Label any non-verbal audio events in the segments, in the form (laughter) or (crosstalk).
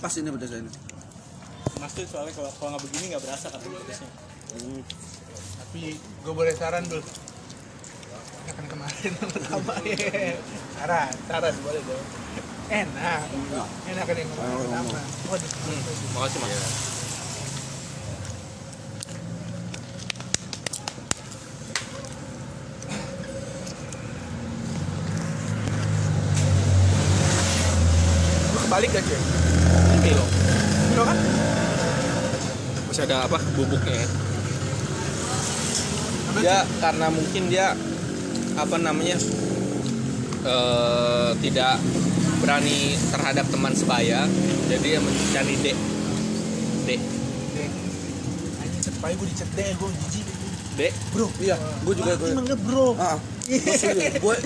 pas ini pedasnya ini Mas tuh soalnya kalau kalau nggak begini nggak berasa kan pedasnya. Hmm. Tapi gue boleh saran dul. Yang kan kemarin sama ya. (laughs) Saran, saran boleh dong. Enak, enak kan yang kemarin pertama. Waduh, Makasih mas. lu kebalik aja. Ini loh. Lo kan? Masih ada apa bubuknya ya. Apa Dia karena mungkin dia apa namanya eh tidak berani terhadap teman sebaya, jadi dia mencari D. D. Dek. Tetep aja gue dicet deh, gue jijik. D. bro iya gue juga gue Emang bro. ah gue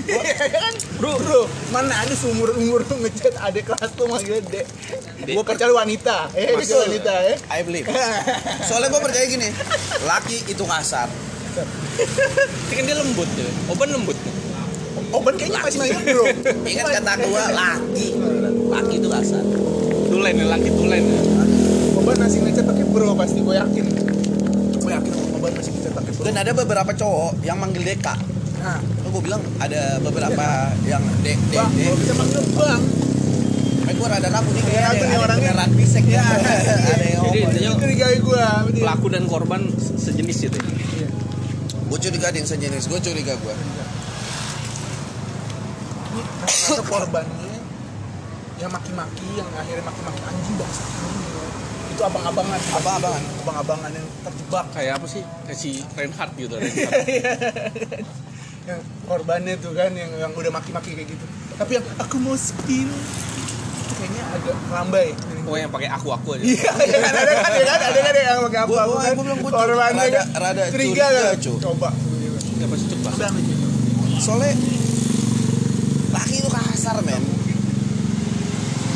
bro, bro, mana ada seumur umur lu ngechat adik kelas tuh manggil dek. Dek. Gue kecuali wanita, eh Betul. wanita, eh. I believe soalnya gue percaya gini laki itu kasar Tapi kan dia lembut ya. Open lembut. Oban kayaknya masih manggil bro. ingat kata gue laki laki itu kasar Tulen ya, laki tulen ya. Oban masih ngechat pakai bro pasti, gue yakin. Gue yakin Oban masih ngechat pakai bro. dan ada beberapa cowok yang manggil deka Nah, gue bilang ada beberapa yang dek dek bang, dek kalau bisa manggil bang. Eh gue rada ragu nih Iya, kayaknya ada, ada orangnya. beneran bisek ya (laughs) ada yang Jadi intinya gue. pelaku dan korban se- sejenis itu. ya. gue curiga ada yang sejenis gue curiga gue Ini korbannya yang maki-maki, yang akhirnya maki-maki anjing bangsa. Itu abang-abangan. Abang-abangan. Abang-abangan yang terjebak. Kayak apa sih? Kayak si Reinhardt gitu. (laughs) yang korbannya tuh kan yang yang udah maki-maki kayak gitu. Tapi yang aku mau spin itu kayaknya agak lambai. Oh yang pakai aku aku aja. iya iya kan ada kan ada kan ada kan yang pakai apa gua- kan. korbannya rada- kan rada curiga kan? coba. Nggak pasti coba. Soalnya laki itu kasar men.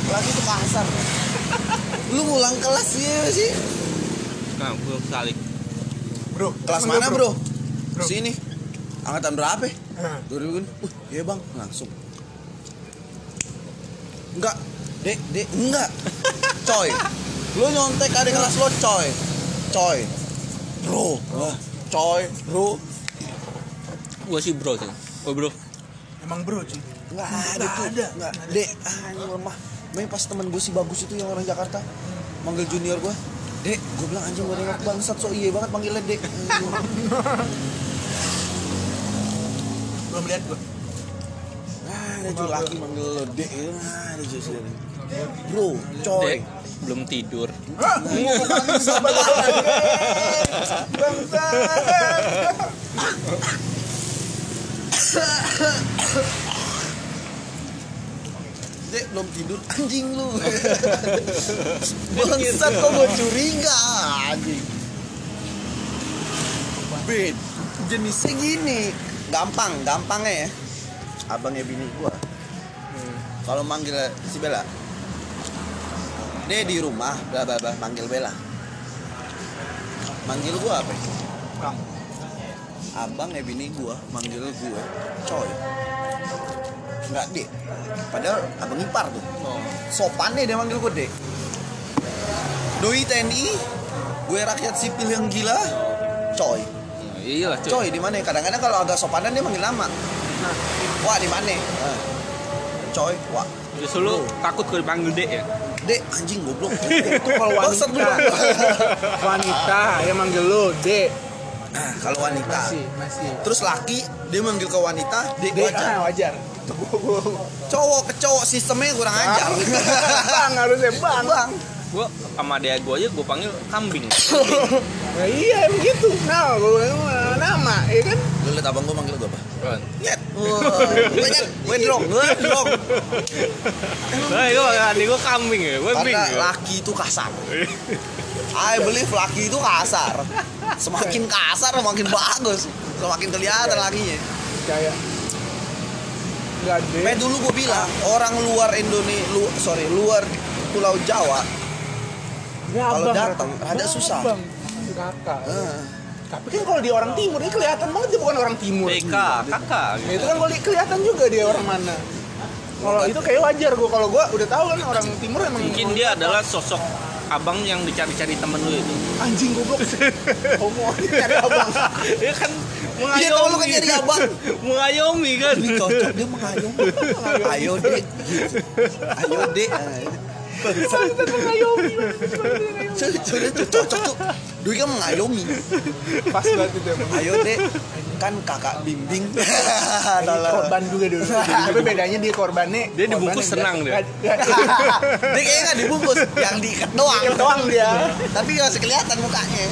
Laki itu kasar. Men. lu ngulang kelas ya sih? Nah, gue salik. bro kelas mana bro? Bro. sini angkatan berapa ya? Nah, 2000 uh iya bang langsung enggak dek dek enggak coy lu nyontek ada kelas lo coy coy bro wah coy bro Gue sih bro sih. Gue bro. emang bro cuy Nggak ada tuh. ada. Nggak. Dek, ah ini lemah. Main pas temen gue si bagus itu yang orang Jakarta. Manggil junior gue. Dek, gue bilang anjing gue nengok bangsat so iya banget manggilnya dek. (laughs) belum lihat gua Ah, ada cuy laki manggil lo dek. Ah, ada cuy sini. Bro, coy. Dek, belum tidur. bangsa Dek, belum tidur anjing lu. bangsat kok gue curiga anjing. Bet, jenisnya gini. Gampang, gampangnya ya. Abangnya bini gua. Kalau manggil si Bella. Dia di rumah, bla bla bla, manggil Bella. Manggil gua apa? ya? Bang. Abang ya bini gua, manggil gua, coy. Enggak, Dek. Padahal abang ipar tuh. Oh. Sopannya dia manggil gue, Dek. Doi TNI, gue rakyat sipil yang gila, coy. Nah, iyalah cuy. Coy, di mana? Kadang-kadang kalau agak sopanan dia manggil nama. Wah, di mana? Nah. Coy, wah. Justru lu takut kalau dipanggil dek ya? Dek, anjing goblok. itu (laughs) kalau wanita (laughs) wanita yang manggil lu dek Nah, kalau wanita. masih masih Terus laki, dia manggil ke wanita, dek, dek wajar. ah, wajar Cowok ke cowok sistemnya kurang ajar. (laughs) bang harusnya bang Bang. Gue sama dia gue aja gue panggil kambing. Nah, iya begitu. Nah, gue nama, ya kan? Lu liat abang gue manggil gue apa? Kan. Nyet. Gue nyet. Gue drong. Gue drong. Nah, itu gue kambing ya, gue bing. Karena laki itu kasar. I believe laki itu kasar. Semakin kasar makin bagus. Semakin kelihatan lakinya. Kayak. Kayak dulu gue bilang orang luar Indonesia, lu, sorry luar Pulau Jawa. Ya, kalau datang, rada susah. Bang, kakak. eh, Tapi kan kalau dia orang timur, ini kelihatan banget dia bukan orang timur. TK, kakak. Ya, itu kan kalau kelihatan juga dia orang mana. Kalau itu kayak wajar gue. Kalau gue udah tahu kan orang timur emang mungkin dia adalah sosok abang yang dicari-cari temen lu itu anjing goblok. (laughs) Homo nyari abang. (laughs) ya kan Iya, tahu lu kan nyari abang. (laughs) mengayomi kan Ini cocok dia mengayomi. Ayo dek. gitu. Ayo dek. Sudah tuh cocok tuh. Doi kan mengayomi. Pas banget itu emang. Ayo dek. Kan kakak bimbing. korban juga dulu. Tapi bedanya dia korbannya. Dia dibungkus senang dia. (laughs) Dia kayaknya nggak dibungkus, yang diikat doang. Ikat doang dia. Tapi nggak masih kelihatan mukanya.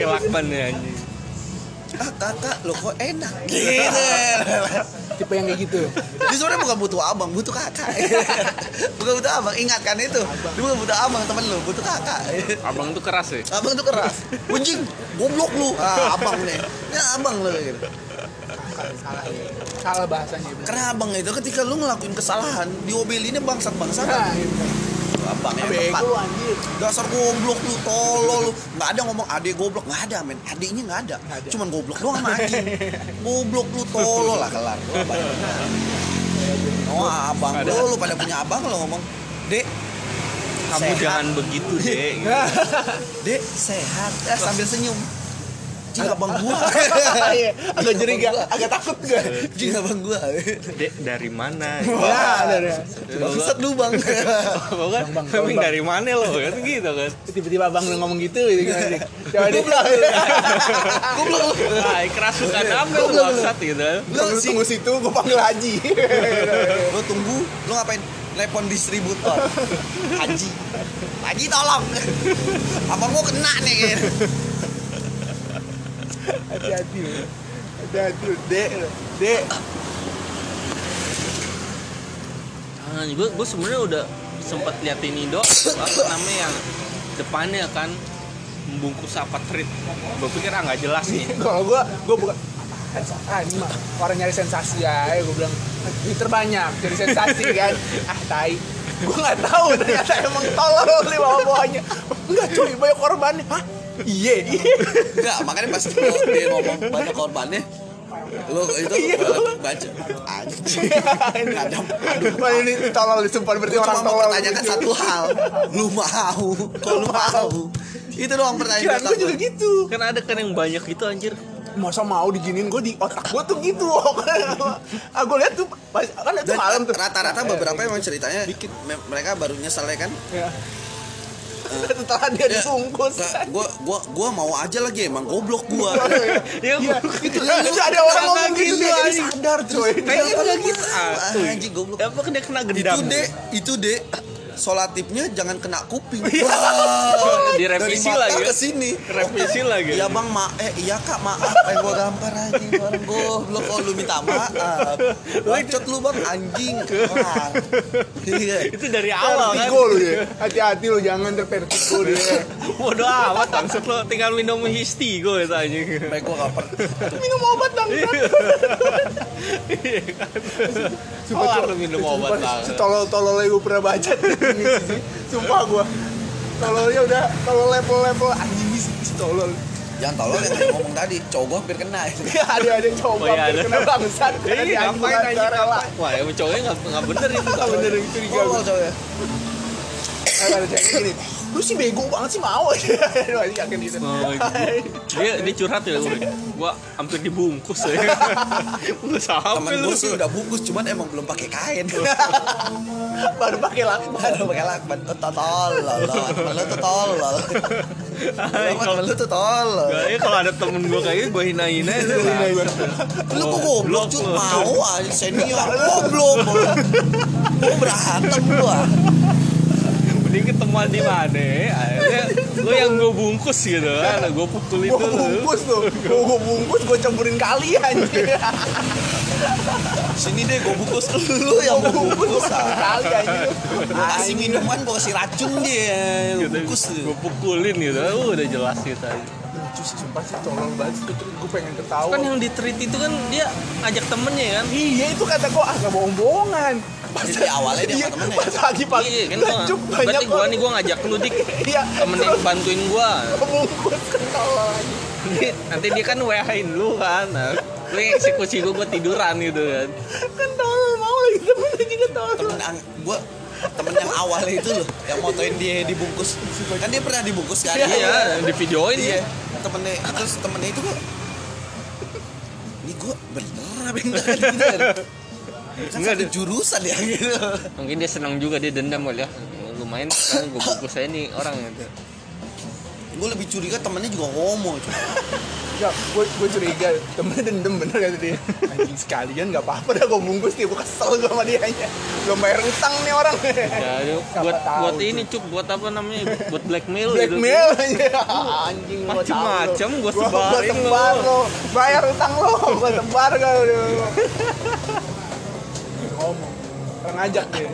kayak lakban ya anjing Ah kakak, lo kok enak. Gitu. (laughs) Tipe yang kayak gitu. Dia sebenarnya bukan butuh abang, butuh kakak. (laughs) bukan butuh abang, ingatkan itu. Dia bukan butuh abang temen lu, butuh kakak. abang tuh keras ya Abang tuh keras. Anjing, goblok lu. Ah, abang nih. Ya abang lu gitu. Salah ya. Salah bahasanya. bener. Karena abang itu ketika lu ngelakuin kesalahan, diobelinnya bangsat-bangsat. Nah, itu. Abang yang tepat. Bego anjir. Dasar goblok lu, tolol lu. Nggak ada ngomong adek goblok, nggak ada men. Adeknya nggak ada. Ada. Cuman goblok doang sama anjing. goblok lu, tolol lah kelar. Lu abang. (laughs) Oh abang Ada. lu, lu pada punya abang lu ngomong. Dek, kamu Sehat. jangan begitu deh (laughs) dek sehat. Ya, sambil senyum. Cing abang gua. (laughs) Iya, agak jeriga, Abang gua. agak takut gue. Cing abang gua. dek dari mana Ya, ada ada. Bangsat lu bang. (laughs) Abang kan Bang, dari mana lo kan gitu kan Tiba-tiba abang lu ngomong gitu, gitu nih? (laughs) Coba deh. Goblok lu. Nah, kerasukan lu. bangsat gitu Lu tunggu situ, gue panggil Haji. lu tunggu lu ngapain telepon distributor Haji Haji tolong apa mau kena nih gitu. Hati-hati. Hati-hati. Dek, dek. Ah, gue gue sebenarnya udah sempat liatin Indo apa namanya yang depannya kan membungkus apa treat. Gue pikir ah nggak jelas nih. (laughs) Kalau gue, gue bukan ah ini mah orang nyari sensasi ya gue bilang Twitter banyak cari sensasi (laughs) kan. Ah tai. Gue nggak tahu ternyata emang tolol nih bawa bawanya enggak cuy banyak korbannya hah iya iya enggak makanya pas lu dia ngomong banyak korbannya lu itu Iya. baca. anjing. Aduh. Wah, ini tolol disumpah berarti Lu orang tolol. pertanyakan satu hal. Lu mau. Kok lu mau. itu doang pertanyaan gue juga gitu. Kan ada kan yang banyak itu anjir. Masa mau diginin gue di otak gue tuh gitu ah gue lihat tuh pas kan itu malam tuh. rata-rata beberapa emang ceritanya me- mereka baru nyesel kan? Ya. (laughs) setelah dia Ya, dibungkus Nggak, gua gua gua mau aja lagi emang goblok gua. Ya (laughs) Iya, gua- itu, itu ada orang ngomong gitu dia jadi sadar coy. Kayaknya nggak gitu. ah, tuh. anjing goblok. Apa kan dia kena itu gendam? dek itu dek solatifnya jangan kena kuping. (laughs) Iya. Wah, Direvisi dari mata lagi ya? ke sini. Revisi lagi. Iya bang, ma eh iya kak maaf, eh gua gampar anjing orang goblok. Kok lu minta maaf. Bacot lu bang anjing. Wah. Iya. itu dari awal kan? Lu ya? Hati-hati lu jangan tervertigo dia bodoh amat maksud lo tinggal minum histi gue itu anjing Baik gua gampar. minum obat dong Kelar lu minum obat banget tolol-tololnya gue pernah baca tuh ini sih sumpah gue tololnya udah kalau level-level anjing sih tolol Jangan tolong yang tadi ngomong tadi, cowok gua hampir kena. ya ada Oh, iya, ada. kena bangsat karena Iya, dia anjing ngapain rela ngapain? Wah, emang cowoknya nggak nggak bener itu. Nggak bener itu Tolol diganggu cowok ya. ada cewek gini lu sih bego banget sih mau aja (laughs) Aduh, yakin gitu dia dia curhat ya gue. Gua hampir dibungkus ya. (laughs) Apa Temen lu? gua sih udah bungkus, cuman emang belum pakai kain. (laughs) baru pakai lakban Baru pakai lakban. Oh, tolol, temen lu. Hai, Temen Kalau lu tuh tolol. ya kalau ada temen gue kayak gue hina-hina itu. Lu kok goblok cuy mau aja senior goblok. Gua berantem gua. Mending ketemuan di mana? Akhirnya gue yang gue bungkus gitu kan, gue pukul itu gue bungkus tuh gue gue bungkus gue campurin kali anjing Sini deh gua bungkus lu yang gua bungkus. kali Gua kasih minuman, gua kasih racun dia. Lu bungkus gue pukulin gitu, udah jelas gitu aja. Lucu sih sumpah sih tolol banget sih. Terus gue pengen ketawa. Kan yang di treat itu kan dia ngajak temennya kan. iya itu kata gue ah gak bohong-bohongan. Pas Jadi awalnya dia iya, sama temennya. pas pagi-pagi Iya kan gua, lanjut banyak berarti gue nih gue ngajak lu dik. (laughs) Iya temenin terus bantuin gue gua. bungkus tolol anjing. nanti dia kan WA-in lu kan. Nah, lu yang eksekusi gue gue tiduran gitu kan. Kan tolol mau lagi temen yang gue temen yang awalnya itu loh yang motoin dia dibungkus. Kan dia pernah dibungkus kan? Iya, di videoin iya. ya. Temennya terus temennya itu kok ini gue bener apa enggak gitu kan Enggak, satu jurusan ya gitu Mungkin dia senang juga dia dendam kali ya. Lumayan kan gue bungkus saya nih orang gitu. Gue lebih curiga temennya juga homo cuy. Ya, gue gue curiga temennya dendam bener kata dia. Anjing sekalian nggak apa-apa dah gue bungkus dia, gue kesel gue sama dia nya. Belum bayar utang nih orang. Ya, dia Siapa buat tahu buat ini cuk, buat apa namanya? Buat blackmail, Blackmail (laughs) aja. Anjing lu Macem-macem gua Gue sebarin sebar lo. Bayar utang lo, gue sebar lu. Ngomong. Orang ngajak dia.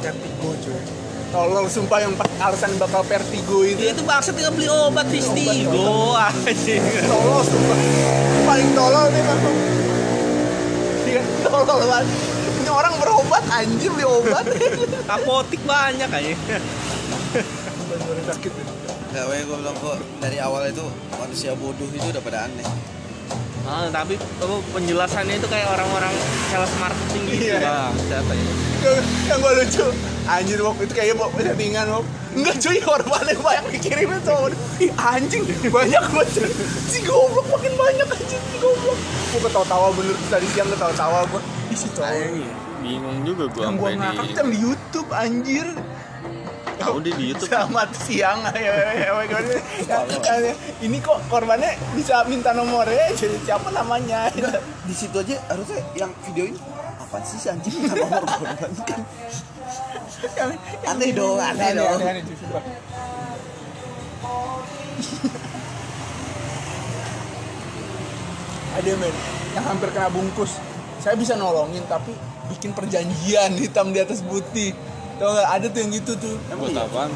Vertigo cuy. Tolol sumpah yang alasan bakal vertigo itu. Itu bangsa tinggal beli obat Vistigo anjing. tolol sumpah paling tolol nih bang dia tolol banget ini orang berobat anjir beli obat (laughs) Apotik banyak aja. sakit Gak, gue bilang kok dari awal itu manusia bodoh itu udah pada aneh. Ah, tapi apa, penjelasannya itu kayak orang-orang sales marketing gitu Iya. bang. Siapa ya? yang, yang gue lucu anjir waktu itu kayaknya bawa settingan Wok. enggak cuy. Korbannya banyak dikirimin sama Ih, anjing. Banyak banget si goblok makin banyak anjing. Si goblok. Gue ketawa-tawa bener. Tadi siang ketawa-tawa gue di situ Bingung juga gua yang gue ngakak di di YouTube anjir. Tahu dia di YouTube. Selamat siang. Ya, ya, ya, ya, ya, ya. Ini kok korbannya bisa minta nomornya jadi siapa namanya? Di situ aja harusnya yang video ini apa sih si anjing minta nomor? (laughs) Korban kan aneh dong aneh dong. (laughs) Ada men yang hampir kena bungkus. Saya bisa nolongin tapi bikin perjanjian hitam di atas putih. Tau gak? Ada tuh yang gitu tuh. Buat apaan?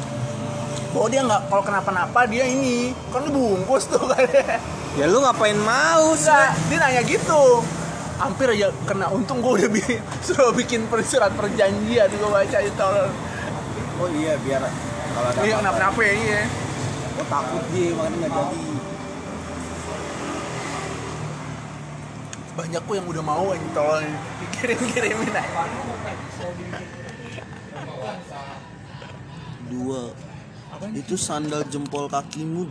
Bahwa dia nggak kalau kenapa-napa dia ini kan dibungkus tuh (laughs) kan. Ya lu ngapain mau sih? Enggak, dia nanya gitu. Hampir aja kena. Untung gue udah bikin (laughs) suruh bikin surat perjanjian gue baca itu oh iya biar kalau ada Iya apa-apa. kenapa-napa ya iya. oh takut dia makanya nggak jadi. Banyak kok yang udah mau yang tolong dikirim-kirimin aja. dua. Itu sandal jempol kakimu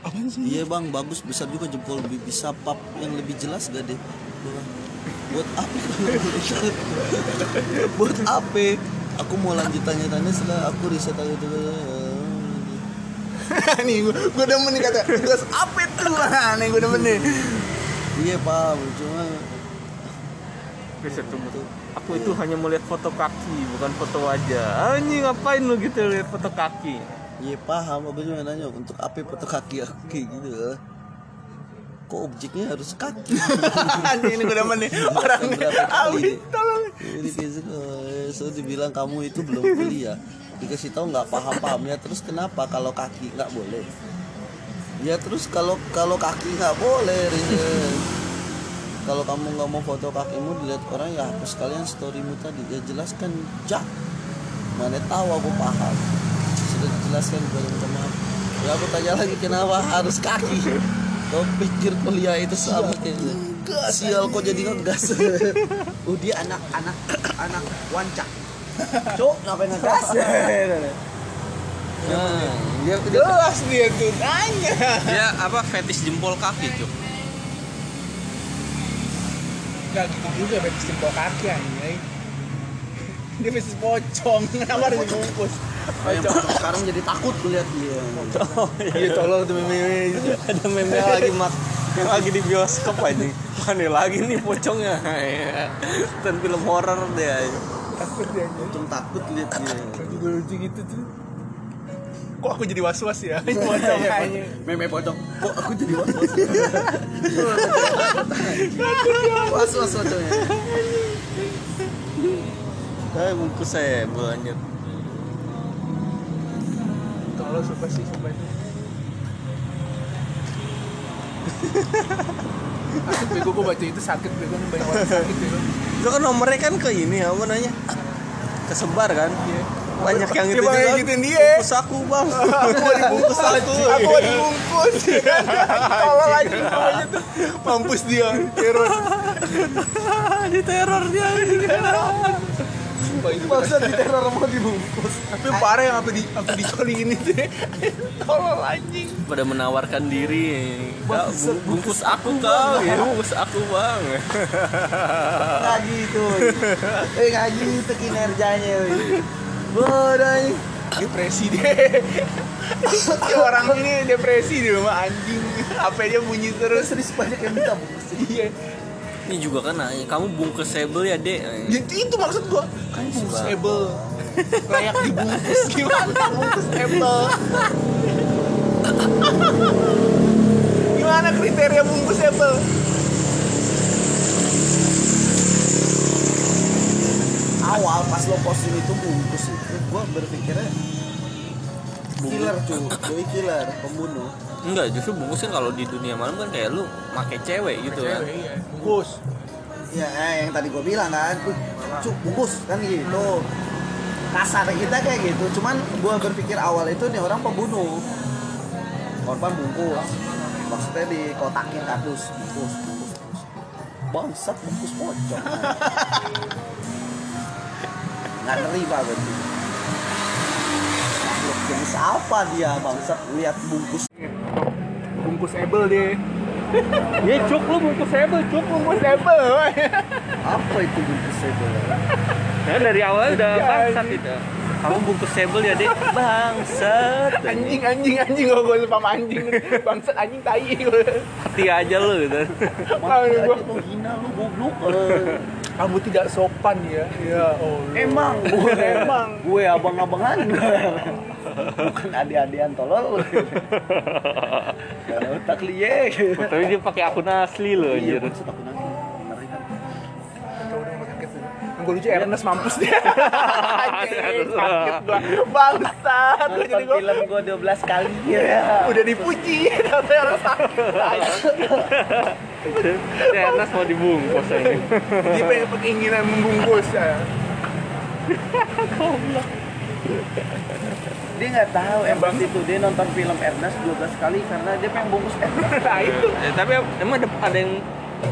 Apaan sih? iya bang. Bagus. Besar juga jempol. Bi- bisa pap yang lebih jelas gak deh Buat apa buat apa aku mau lanjut tanya-tanya setelah aku riset aku itu (laughs) nih gue gue demen nih kata tugas apa itu Nah, (laughs) nih gue demen nih. iya paham cuma Bisa tunggu. Aku itu hanya melihat foto kaki, bukan foto wajah. Anjing ngapain lu gitu lihat foto kaki? iya paham aku cuma nanya untuk apa foto kaki aku kayak gitu kok objeknya harus kaki? (laughs) Ini gue demen nih orang Dek? tolong. Eh, so dibilang kamu itu belum kuliah. Dikasih tahu nggak paham paham ya terus kenapa kalau kaki nggak boleh? Ya terus kalau kalau kaki nggak boleh kalau kamu nggak mau foto kakimu dilihat orang ya hapus kalian storymu tadi. Ya jelaskan jak mana tahu aku paham. Sudah dijelaskan minta maaf ya aku tanya lagi kenapa harus kaki kau pikir kuliah itu sama kayaknya sial kok jadi ngegas. (laughs) Oh dia anak anak anak wancak cok ngapain ngegas? (laughs) Nah, dia, Jelas dia tuh tanya. dia apa fetish jempol kaki cuy. Gak gitu juga betis jempol kaki anjing. Dia betis pocong, (laughs) kenapa harus Pocong. sekarang jadi takut lihat dia Iya tolong tuh meme Ada meme lagi mak yang lagi di bioskop aja. Mana lagi nih pocongnya? Dan film horor dia. takut dia untung takut lihat dia Juga lucu gitu tuh. Kok aku jadi was-was ya? Pocong anjing. meme pocong kok aku jadi was (laughs) was was was pocongnya Kayak bungkus saya lanjut. Tolong sumpah sih sumpah itu. Sakit bego gue baca itu sakit bego nih banyak orang sakit bego. Itu kan nomornya kan ke ini apa namanya? Kesebar kan? Iya. banyak yang itu juga. gituin dia. Bungkus aku bang. aku mau dibungkus aku aku mau dibungkus tolol aja namanya tuh mampus dia teror Di teror dia. Masa di teror mau dibungkus. Tapi yang parah yang apa di apa dicolingin itu tolol anjing. Pada menawarkan diri. Kak, bu- bungkus aku kau, ya bungkus aku bang. Nggak gitu Eh nggak gitu kinerjanya. Bodoh ini depresi dia Si orang ini depresi di rumah anjing. HP dia bunyi terus. Serius banyak yang minta bungkus. Iya Ini juga kan nanya, kamu bungkusable ya dek? Ya, itu maksud gua. Kan bungkusable (laughs) layak dibungkus gimana? Bungkusable (laughs) gimana kriteria bungkusable Awal pas lo posting itu bungkus itu Gue berpikirnya Killer cuy Doi killer Pembunuh. Enggak, justru bungkus kan kalau di dunia malam kan kayak lu make cewek gitu kan. Cewek, iya. bungkus. Ya eh, yang tadi gue bilang kan "Wih, Cuk bungkus kan gitu. Kasar kita kayak gitu Cuman gue berpikir awal itu nih orang pembunuh. Korban bungkus. Maksudnya dikotakin kardus Bungkus bungkus bungkus. Bangsat bungkus pocong. (laughs) Nggak nerima berarti jenis apa dia bangsat lihat bungkus bungkusable deh Ya (laughs) cuk lu bungkusable cuk. bungkusable woy. apa itu bungkus itu Nah, dari awal udah Ya, bangsat itu. Kamu bungkusable ya dek? Bangsat. anjing anjing anjing gua gua lupa anjing bangsat anjing tai. Hati aja lu gitu. Mati Aduh, aja gua- tuh hina lu goblok kamu tidak sopan ya ya oh Emang gue Emang. gue abang-abangan bukan adik-adian tolol. Kalau otak liye Tapi dia pakai akun asli loh iya maksud aku nanti mengerikan yang gue lucu Ernest mampus dia. (laughs) Sakit gua. Bangsat gua jadi gua. film gue 12 kali ya. Udah dipuji tapi orang sakit. Ya, Ernest mau dibungkus ini. dia pengen keinginan membungkus ya (laughs) dia nggak tahu Emang? emang itu dia nonton film Ernest 12 kali karena dia pengen bungkus Ernest (laughs) nah itu Eh, tapi emang ada, ada yang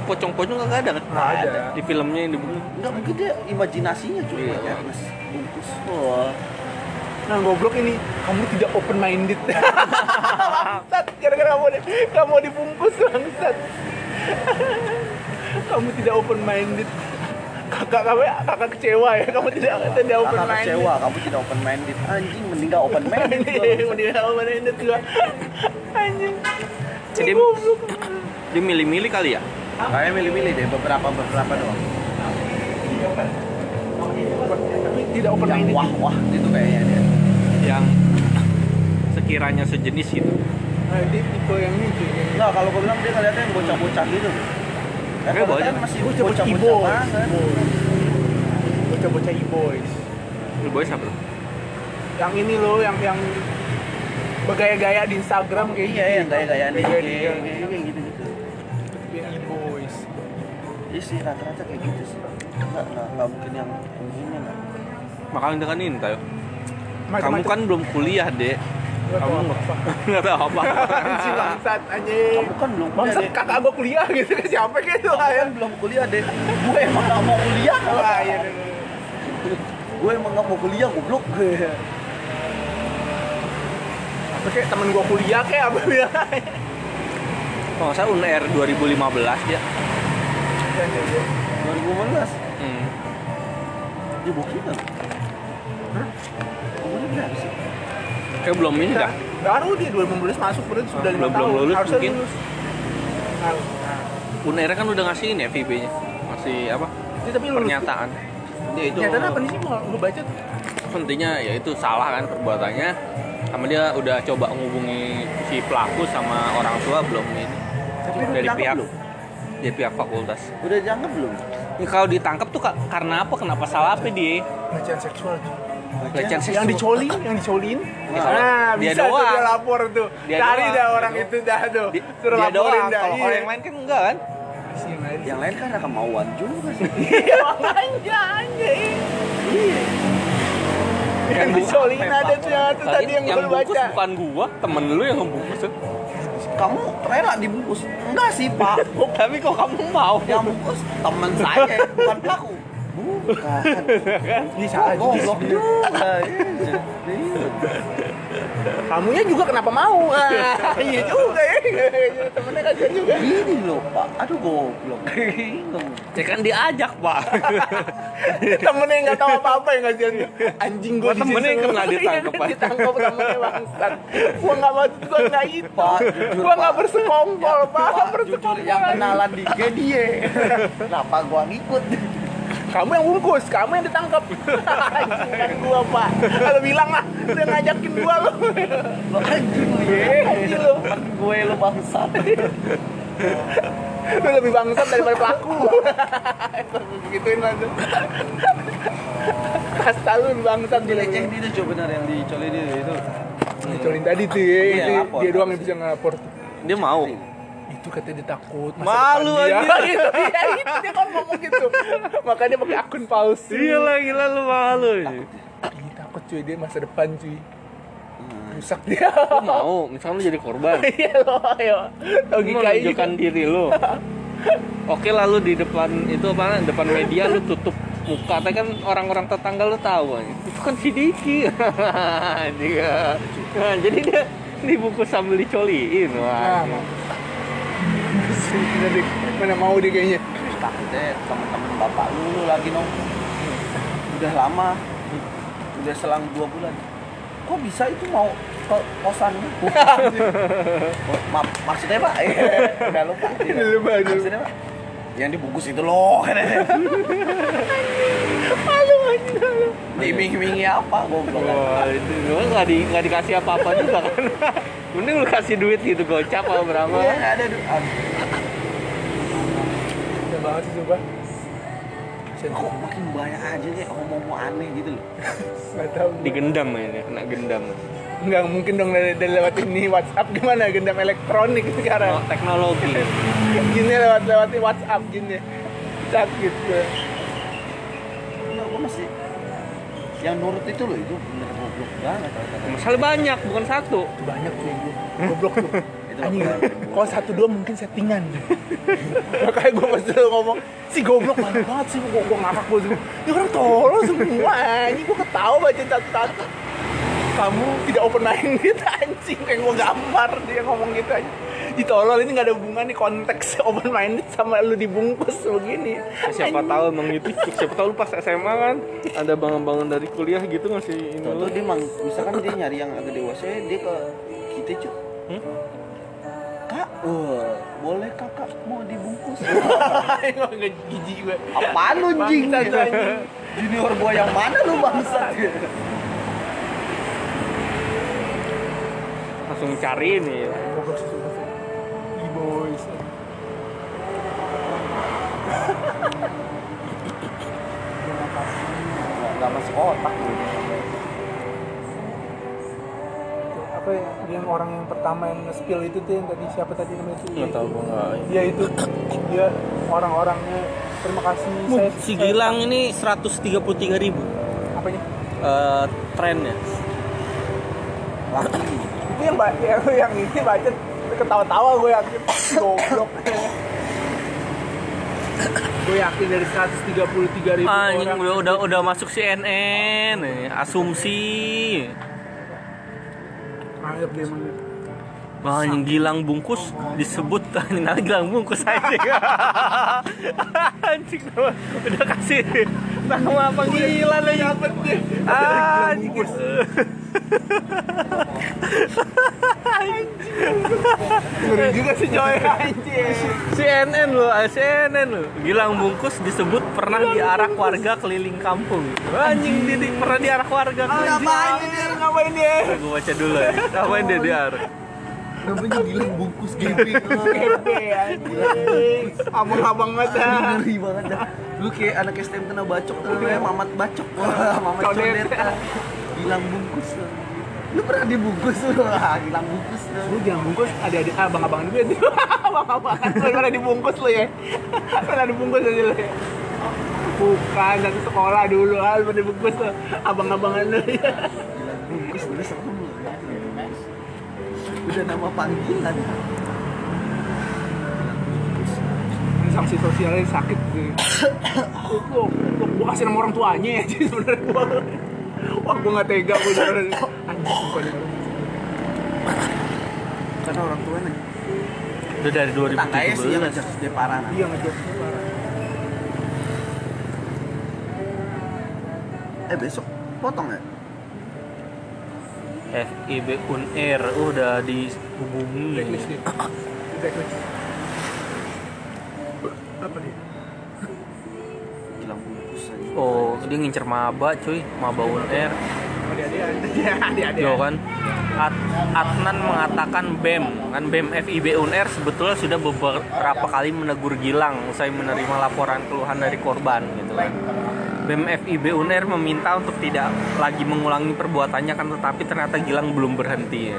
pocong-pocong nggak ada kan? nggak ada Di filmnya yang dibungkus. Enggak mungkin dia imajinasinya cuy Iya. Ernest bungkus wah nah goblok ini kamu tidak open minded (laughs) bangsat gara-gara kamu kamu dibungkus bangsat (laughs) kamu tidak open minded kakak kamu kakak kecewa ya kamu tidak tidak open kakak minded kecewa kamu tidak open minded anjing mending gak open minded gua. Mending gak open minded gua anjing Jadi goblok dia milih-milih kali ya? Kayaknya milih-milih deh beberapa beberapa doang. tapi tidak open minded wah wah itu kayaknya dia. Yang sekiranya sejenis gitu. nah, dia tipe yang ini Enggak kalau gue bilang dia ngeliatnya yang bocah-bocah gitu. Kan kalau banyak. kan masih bocah-bocah bocah-bocah e-boys bocah-bocah e-boys lu? yang ini loh yang yang bergaya-gaya di Instagram kayak Iya yang gaya-gayaan dia Gaya- kayak gaya- kayak gitu-gitu. yang e-boys Iya sih rata-rata kayak gitu sih. Enggak enggak mungkin yang yang ini enggak. Makanya dengan ini tayo. Kamu kan belum kuliah dek. Nggak kamu (laughs) nggak tahu apa. anjing bangsat anjing Kamu kan belum kuliah bangsat deh. kakak gua kuliah gitu ke siapa gitu Kamu kan belum kuliah deh. Gue emang gak mau kuliah. Iya, iya, iya. Gue emang gak mau kuliah goblok. apa kayak temen gua kuliah kayak apa bilang Kalau saya UNR 2015 dia. 2015. Hmm. Dia buktikan. Hah? Umurnya berapa sih? Kayak belum ini dah. baru dia 2015 masuk berarti sudah lima Belum- belum tahun lulus harusnya mungkin. lulus Nah, nah. Kan udah ngasih ini ya VB-nya. Masih apa? Dia tapi lulus Pernyataan. Dia itu Nyatanya apa nih sih gua gua baca tuh intinya ya itu salah kan perbuatannya. Sama dia udah coba ngubungi si pelaku sama orang tua belum ini. Tapi udah Dari pihak belum? dari pihak fakultas. Udah dianggap belum? Ya, kalau ditangkap tuh Kak, karena apa? Kenapa salah apa dia? pelecehan seksual tuh Pelecehan seksual. yang dicolin yang dicolin (laughs) nah dia bisa tuh doang. dia lapor tuh Dia cari doang, dah dia orang doang. itu dah tuh suruh dia laporin doang. dah Kalau iya. orang yang lain kan enggak kan? Yang lain. Yang lain kan ada kemauan juga sih. (laughs) Makanya anjing Iya. yang Dicolin ada tuh yang tuh tadi yang, yang baca. bukan gua temen lu yang ngebungkus tuh. Kamu rela dibungkus? Enggak sih pak. (laughs) tapi kok kamu mau Yang bungkus teman saya, bukan pelaku. Bukan. Ini salah juga. Goblok juga. Iya. Kamunya juga kenapa mau? Ah, iya juga ya. Temennya kasihan juga. Gini loh pak. Aduh goblok. Ya kan diajak pak temennya yang nggak tahu apa-apa yang kasihan anjing gue Wah, temennya yang kena ditangkap, Pak. ditangkap temennya bangsat gue nggak mau gue nggak itu Pak, jujur, gue nggak Pak. bersekongkol pak jujur bersekongkol yang kenalan di dia. Kenapa gua ngikut? Kamu yang bungkus kamu yang ditangkap. (laughs) Anjing kan gue pak. Kalau bilang lah udah ngajakin gue lo Lo anjing lu. Ya. anjing lo gue lo bangsat. lo lebih bangsat daripada pelaku. Gituin langsung kasta lu lebih bangsat Dileceh gitu itu coba benar yang dicoli dia itu. dicolin tadi tuh ya, Iya, itu dia doang yang bisa ngelapor. Dia mau itu katanya dia takut Malu depan dia. aja. (laughs) itu dia itu dia kan ngomong gitu. Makanya pakai akun palsu. Lah gila lu malu Ih, takut cuy dia masa depan cuy. Rusak dia. Lu mau misalnya lu jadi korban. (laughs) Iya loh ayo. Logika ini menunjukkan diri lu. (laughs) Oke lalu di depan itu apa depan media lu tutup muka. Tapi kan orang-orang tetangga lu tahu aja. itu kan si Diki. Nah, jadi dia dibungkus sambil dicoliin nah, Bener deh. mana mau dia kayaknya Takutnya teman-teman bapak lu, lu lagi nong. Udah lama. Udah selang dua bulan. Kok bisa itu mau ke kosanmu? (laughs) Oh, ma maksudnya pak? Udah lupa. Udah lupa, Maksudnya pak? Yang dibungkus itu loh. (laughs) malu aja Diiming-imingi apa? Goblok kan? Wah, itu lu nggak di nggak dikasih apa-apa juga kan (laughs) mending lu kasih duit gitu gocap apa berapa Iya, ada. du- Aduh, udah banget sih coba Kok makin banyak aja kayak homo-homo aneh gitu loh. (laughs) nggak tahu digendam ini kena gendam. Nggak mungkin dong dari, dari lewat ini WhatsApp gimana? Gendam elektronik (laughs) sekarang. Oh, teknologi. (laughs) Jinnya lewat lewat WhatsApp jinnya. Sakit gue Enggak, gua masih yang nurut itu loh itu bener goblok banget. Masalah banyak bukan satu. Banyak gue goblok tuh anjing apa? kalau satu dua mungkin settingan. (laughs) Makanya gue pas dulu ngomong si goblok banyak banget sih gue gue ngakak gue semua. Ini orang tolol semua anjing gue ketawa baca satu-satu kamu tidak open minded anjing kayak gue gambar dia ngomong gitu aja ditolol ini gak ada hubungan nih konteks (laughs) open minded sama lu dibungkus begini. Ya, siapa tahu emang gitu siapa tahu lu pas SMA kan ada bangun-bangun dari kuliah gitu ngasih ini? Tuh, lu dia mang, misalkan dia nyari yang agak dewasa dia ke kita cuy Hmm? Kak wah, boleh kakak mau dibungkus? Emang jijik gue apaan lu anjing. junior gua yang mana lu bangsat? Langsung cari ini. Goblok sih sumpah sih E-boys nggak nggak masuk otak lu apa ya, yang orang yang pertama yang nge-spill itu tuh yang tadi siapa tadi namanya itu? Nggak tahu gua nggak dia itu. Dia orang-orangnya terima kasih saya si Gilang ini 133 ribu. Apanya? Eh, trennya laki. Itu yang yang, yang ini baca ketawa-tawa gue yakin goblok. Gue yakin dari 133 ribu anjing orang udah udah udah masuk CNN nih, asumsi Ayap dia emang Wah, anjing Gilang bungkus disebut (laughs) anjing nah, Gilang bungkus (laughs) anjing. anjing udah kasih nama panggilan lagi. Anjing. Ngeri juga sih coy anjing CNN lo, ah, CNN lo. Gilang bungkus disebut pernah diarak warga keliling kampung. Anjing Didi pernah diarak warga keliling. ngapain dia ngapain dia Gue baca dulu ya. Ngapain dia diarak? namanya bilang bungkus gaping Gede anjing abang-abang banget dah ngeri banget dah lu kayak anak STM kena bacok tuh namanya mamat bacok wah (laughs) mamat Codet. Ah. bilang bungkus lu pernah dibungkus lu? (laughs) Ah bilang bungkus lu lu jangan bungkus adik-adik abang-abang juga (laughs) tuh abang-abang lu pernah dibungkus lu ya? (laughs) Pernah dibungkus aja lu ya? Bukan satu sekolah dulu al pada bungkus tuh abang-abangan lu ya. Bungkus dulu serem udah nama panggilan. Sanksi sosialnya sakit sih. (coughs) Gua kasih nama orang tuanya ya sih sebenarnya gua wah gua nggak tega gua beneran (coughs) anjing karena orang tua nih Udah dari tangganya sih yang 2017. ngajak dia parah nah. dia ngejok parah eh besok potong ya? FIB Unair udah dihubungi. blacklist nih blacklist apa dia Oh, dia ngincer maba cuy, maba dia Yo kan. At Adnan mengatakan BEM, kan BEM FIB Unair sebetulnya sudah beberapa kali menegur Gilang usai menerima laporan keluhan dari korban gitu kan. BEM FIB Unair meminta untuk tidak lagi mengulangi perbuatannya kan tetapi ternyata Gilang belum berhenti ya.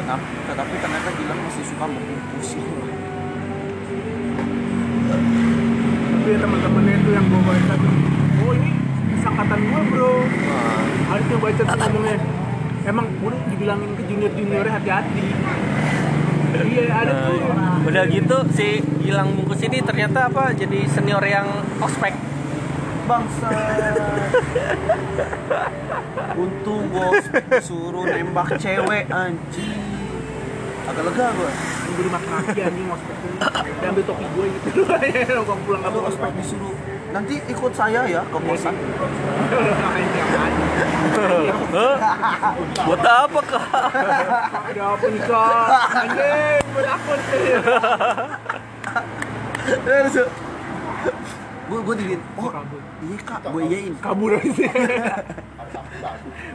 tetapi, tetapi ternyata Gilang masih suka membungkus tapi teman-temannya itu yang gue baca tuh. Oh ini sangkatan gue bro. Wah, harusnya baca tuh ngomongnya emang udah dibilangin ke junior juniornya hati-hati. Iya ada tuh. Nah, udah gitu si Gilang bungkus ini ternyata apa jadi senior yang ospek. bangsa (laughs) untung bos suruh nembak cewek anjing. Agak lega gua gue dimaki-maki anjing ospek dia ambil topi gue gitu. (laughs) Gue pulang kamu kamu ospek disuruh. Nanti ikut saya ya ke kosan? Buat apa kak? ada apa nih kak? Anjing buat apa nih gue gue digin oh iya kak gue iyain kabur aja (laughs)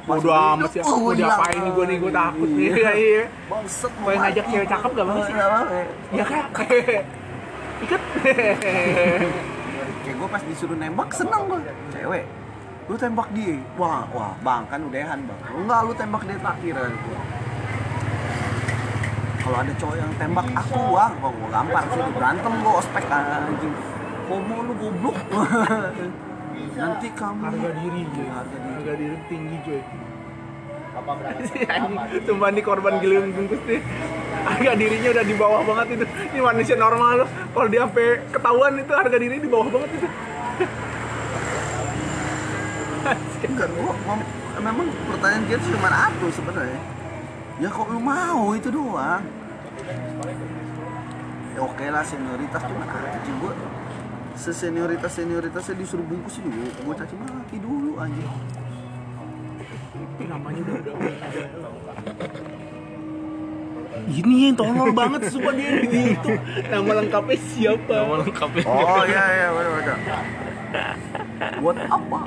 Bodo amat sih, Oh, mau iya. diapain nih gue nih, gue takut nih Iya, iya. Bangset Mau ngajak cewek cakep gak bang sih? Ya kak. (laughs) Ikut kayak gue pas disuruh nembak seneng gue cewek lu tembak dia. Wah wah bang kan udahan bang. Enggak lu tembak dia takdiran kalau ada cowok yang tembak aku kok gue gampar sih berantem gue ospek anjing homo lu goblok. Nanti kamu Harga diri cuy. Harga diri. Harga diri tinggi cuy. (laughs) Anjing. Sumpah nih korban giling bungkus nih. Harga dirinya udah di bawah banget itu. Ini manusia normal loh. Kalau dia sampai ketahuan itu harga diri di bawah banget itu. Enggak gue memang pertanyaan dia cuma satu sebenarnya. Ya kok lu mau? Itu doang. Ya oke lah senioritas cuman anjing gue sesenioritas senioritasnya disuruh bungkus dulu gue caci maki dulu anjing. Ini namanya udah ini yang tolol banget sumpah dia gitu nama lengkapnya siapa? Nama lengkapnya. oh iya iya bener bener. Buat apa?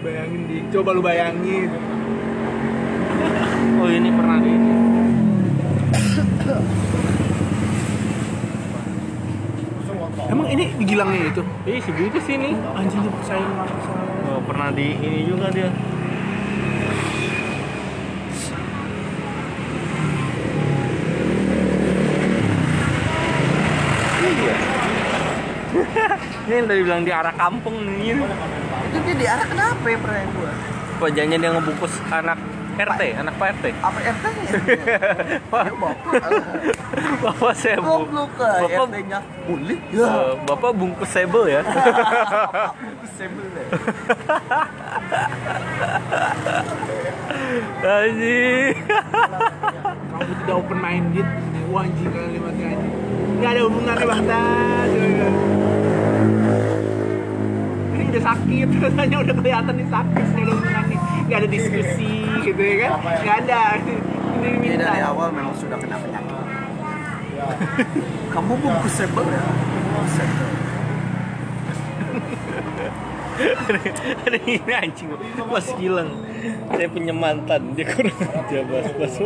Bayangin di coba lu bayangin. Oh ini pernah di ini. Emang ini digilangnya itu Ih si bungkus ini. anjing nggak percaya Oh, pernah di ini juga dia. Iya. (laughs) ini yang tadi bilang di arah kampung nih. itu dia diarah kenapa ya pertanyaan gue Apa jangan dia ngebungkus anak RT, anak Pak RT? apa RT nya ya bapak. Saya bu, Bapak, RT nya boleh eh, Bapak bungkus sebel ya. sebel (laughs) deh Anjing. kamu tidak open minded wah anjing kalimatnya anjing. Nggak ada hubungannya bangsa ini udah sakit. (laughs) Rasanya udah kelihatan nih sakit nggak ada diskusi gitu ya kan? Nggak ada. Ini dari awal memang sudah kena penyakit. Kamu bungkus sebel ya? Sebel. Ada ini anjing Mas Gilang. Saya punya mantan Dia kurang aja Mas. Mas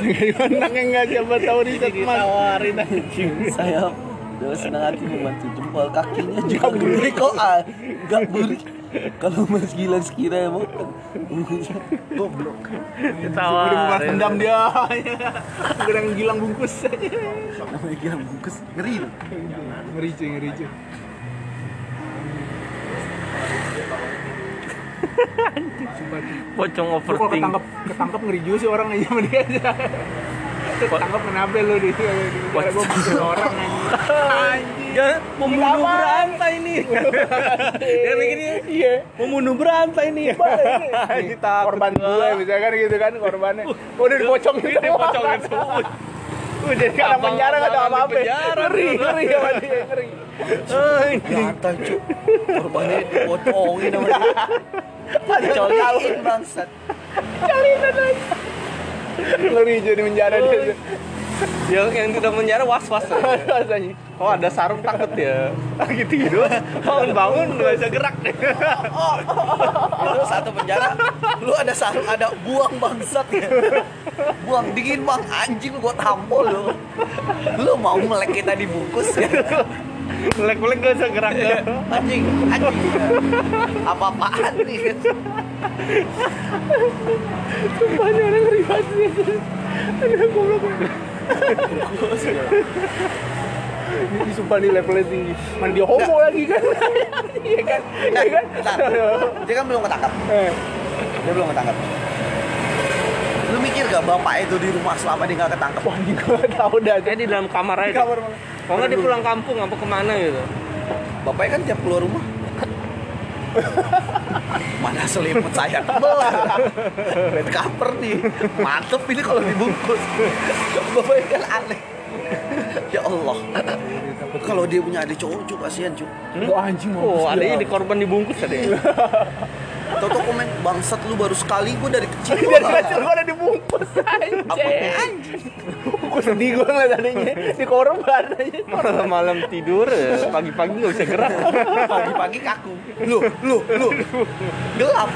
gimana yang nggak siapa tahu di set man Ditawarin anjing. Saya Dengan senang hati membantu jempol kakinya. Juga gurih kok ah nggak gurih kalau mas gila sekira mau goblok Ketawa. Udah bukan dendam dia. (laughs) Gedang gilang bungkus aja. namanya gila bungkus ngeri loh. Ngeri cuy, ngeri cuy. Pocong kalau overthink. ketangkep, ketangkep ngeri juga sih orang aja sama dia aja. Ketangkep kenapa lu di Gara gue bikin orang anjing. (laughs) Ya, membunuh berantai nih. (laughs) Dia mikirnya Iya. membunuh berantai nih. Ini (laughs) korban gue misalkan gitu kan korbannya. Udah dipocongin Ini semua. pocongin (laughs) semua. Udah jadi anak Abang- penjara gak ada apa-apa. penjara. Ngeri, ngeri sama dia, ngeri. Eh, Gatal cuk korbannya dipocongin sama dia dicoliin bangsat aja. Ngeri jadi penjara dia. Yang yang tidak menjara was (laughs) was Rasanya. oh ada sarung takut ya. (laughs) Lagi tidur bangun bangun nggak bisa gerak. Deh itu satu penjara lu ada sarung ada buang bangsat ya. Buang dingin bang anjing gua tampol lu. Lu mau melek kita dibungkus ya? Melek melek nggak bisa gerak. Ya anjing anjing. Apa apaan nih? Sumpah orang ngeri banget sih. Aduh, goblok. Ini sumpah nih levelnya tinggi. Mana dia homo lagi kan? (laughs) Iya kan? Iya kan? Bentar. dia kan belum ketangkap Eh, dia belum ketangkap lu mikir gak bapak itu di rumah selama dia gak ketangkep Wah, gak tau dah. kayak di dalam kamar Di aja kamar mana? kalau nggak dia pulang kampung apa ke mana gitu bapaknya kan tiap keluar rumah mana selimut saya? Tebel bed cover nih. Mantep ini kalau dibungkus. Bapaknya kan aneh. Ya Allah. Kalau dia punya adik cowok cuy kasihan cuy Wah, anjing oh mampus ada dia. ini korban dibungkus ada (laughs) ya Toto komen bangsat lu baru sekali gue dari kecil (laughs) Dari kecil gue udah dibungkus (laughs) apa anjing. Gue sedih gue ngeliat adanya di korban aja. malam-malam tidur ya, pagi-pagi nggak bisa gerak. Pagi-pagi kaku. Lu lu lu. Gelap.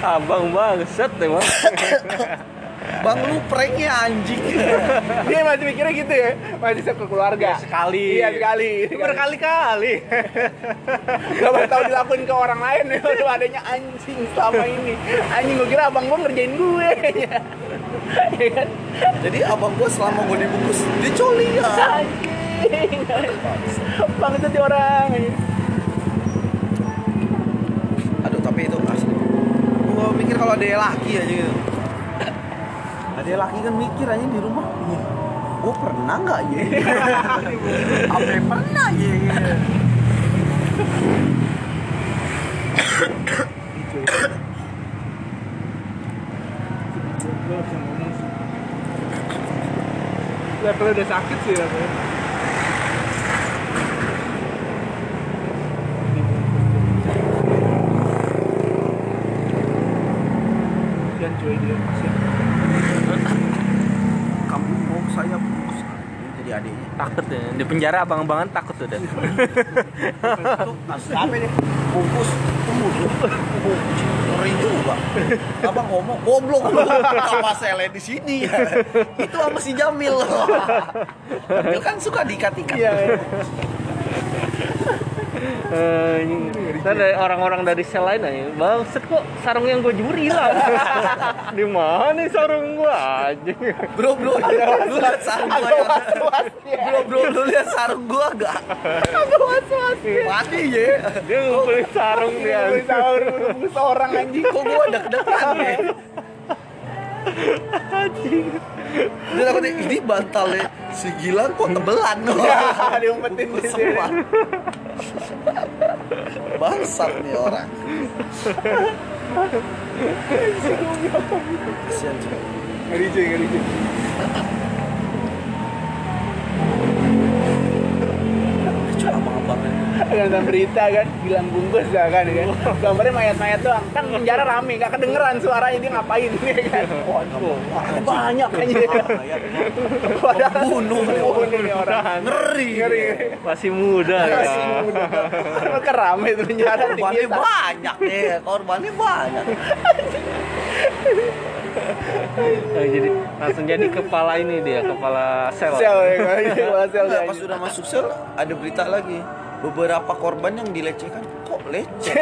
Abang bangsat emang (laughs) bang lu pranknya anjing (laughs) Dia masih mikirnya gitu ya, masih ke keluarga. sekali Iya sekali. berkali-kali (laughs) Gak pernah tahu dilakuin ke orang lain (laughs) ya. Adanya anjing selama ini. Anjing gue kira abang gue ngerjain gue. Iya kan? jadi abang gue selama gue dibungkus dia coli ya Anjing. Bang itu orang. aduh tapi itu asli gue mikir kalau ada laki aja gitu ada laki kan mikir aja di rumah gue pernah nggak ya (laughs) apa yang pernah ya bisa ngomong sih. Levelnya udah sakit sih levelnya. Kasian cuy dia, kasian. kamu mau saya bungkus jadi adiknya takut ya di penjara abang-abangan takut udah itu kasus apa nih bungkus. Kemudian ngeri juga. Abang ngomong goblok sama sele di sini. Itu sama si Jamil. Jamil kan suka diikat-ikat. Iya, iya. Eh, Ntar ada orang-orang dari sel lain aja. Bangset kok sarung yang gue juri hilang. (laughs) Di mana nih sarung gue aja? Bro bro lu lihat sarung gua ya. bro bro lu lihat sarung gua gak mati ya Dia ngumpulin sarung dia. Gue sahur, bungkus (laughs) orang anjing. kok gua deg-degan ya dia takutnya ini bantalnya si Gilang kok tebelan (laughs) Ya, diumpetin di sini. semua bangsat nih orang kasihan juga Ngeri cuy, ngeri cuy. cuma abang-abang Nonton berita kan, bilang bungkus ya kan, kan. Gambarnya mayat-mayat doang. Kan penjara rame, gak kedengeran suaranya dia ngapain ya kan. Waduh, banyak aja. Padahal Bunuh nih orang. bunuh nih orang. ngeri Ngeri. Masih muda ya Kan rame tuh penjara korbannya banyak nih korbannya banyak Oh, jadi langsung jadi kepala ini dia, kepala sel. Sel ya kan? Kepala sel Nah, pas sudah masuk sel ada berita lagi beberapa korban yang dilecehkan kok leceh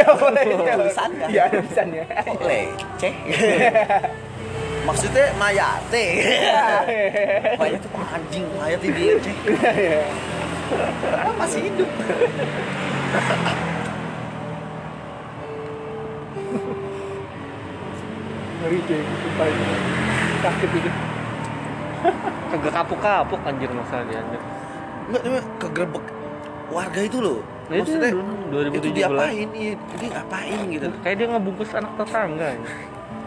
tulisannya Iya, ada tulisannya. kok leceh (laughs) (laughs) maksudnya mayate (laughs) mayat itu anjing mayat ini dileceh masih hidup Ngeri cuy, sumpah itu. Sakit itu. Kagak kapuk-kapuk anjir masalahnya. anjir. Enggak, cuma kegerebek warga itu loh. Nah, itu Maksudnya itu 2017. diapain? Iya, dia ngapain gitu. Kayak dia ngebungkus anak tetangga. anjir.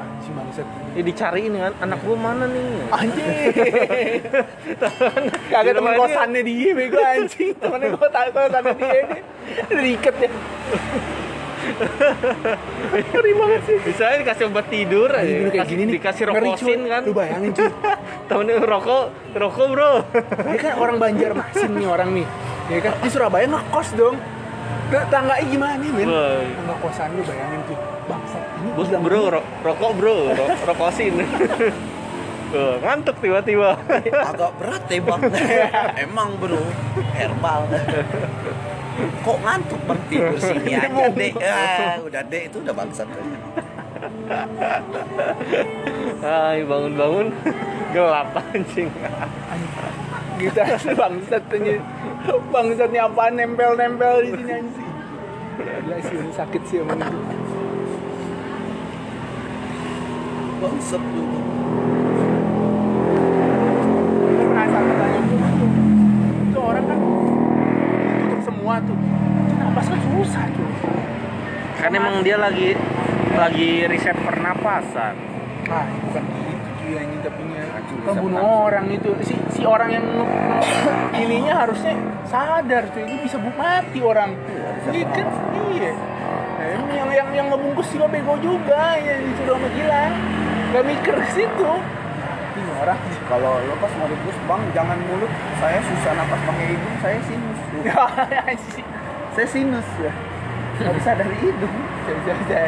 Anjing bangsat. Ya dicariin kan anak gua mana nih? Anjing. (laughs) Kagak temen kosannya dia bego anjing. Temennya gua tahu kosannya dia ini. Diikat ya. Ngeri banget sih. Misalnya dikasih obat tidur aja, Anjing, kayak dikasih, gini nih. dikasih rokosin kan. Lu bayangin cuy. (laughs) Tahunnya rokok, rokok bro. Dia kan orang Banjarmasin nih orang nih. Ya kan di Surabaya ngekos dong. Tangganya gimana nih, men? Tangga kosan lu bayangin tuh. Bangsat. Ini Bos bro, ro- rokok bro, ro- rokosin. (laughs) Tuh, ngantuk tiba-tiba. Agak berat ya bang. (laughs) Emang bro, herbal. Kok ngantuk bang tidur sini aja dek. Ah, udah dek itu udah bangsat. Ay, bangun-bangun gelap anjing. Asli bangsat. Bangsatnya apaan nempel-nempel di sini anjing. Gila sih ini sakit sih emang itu. Bangsat tuh. Orang kan tutup semua tuh. Napas kan susah tuh. Kan emang dia lagi lagi riset pernapasan. Ah, bukan gitu cuy yang kita punya Anjing, Kan bisa bunuh menang. orang itu si si orang yang (coughs) ininya harusnya sadar cuy ini bisa bu mati orang iya kan iya Nah, yang yang yang ngebungkus juga bego juga ya disuruh sama Gilang gak mikir ke situ ini orang Kalau lo pas mau dibus bang jangan mulut. Saya susah napas pakai hidung. Saya sinus. (laughs) Anjing. Saya sinus ya. Nggak bisa dari hidung. bisa bisa bisa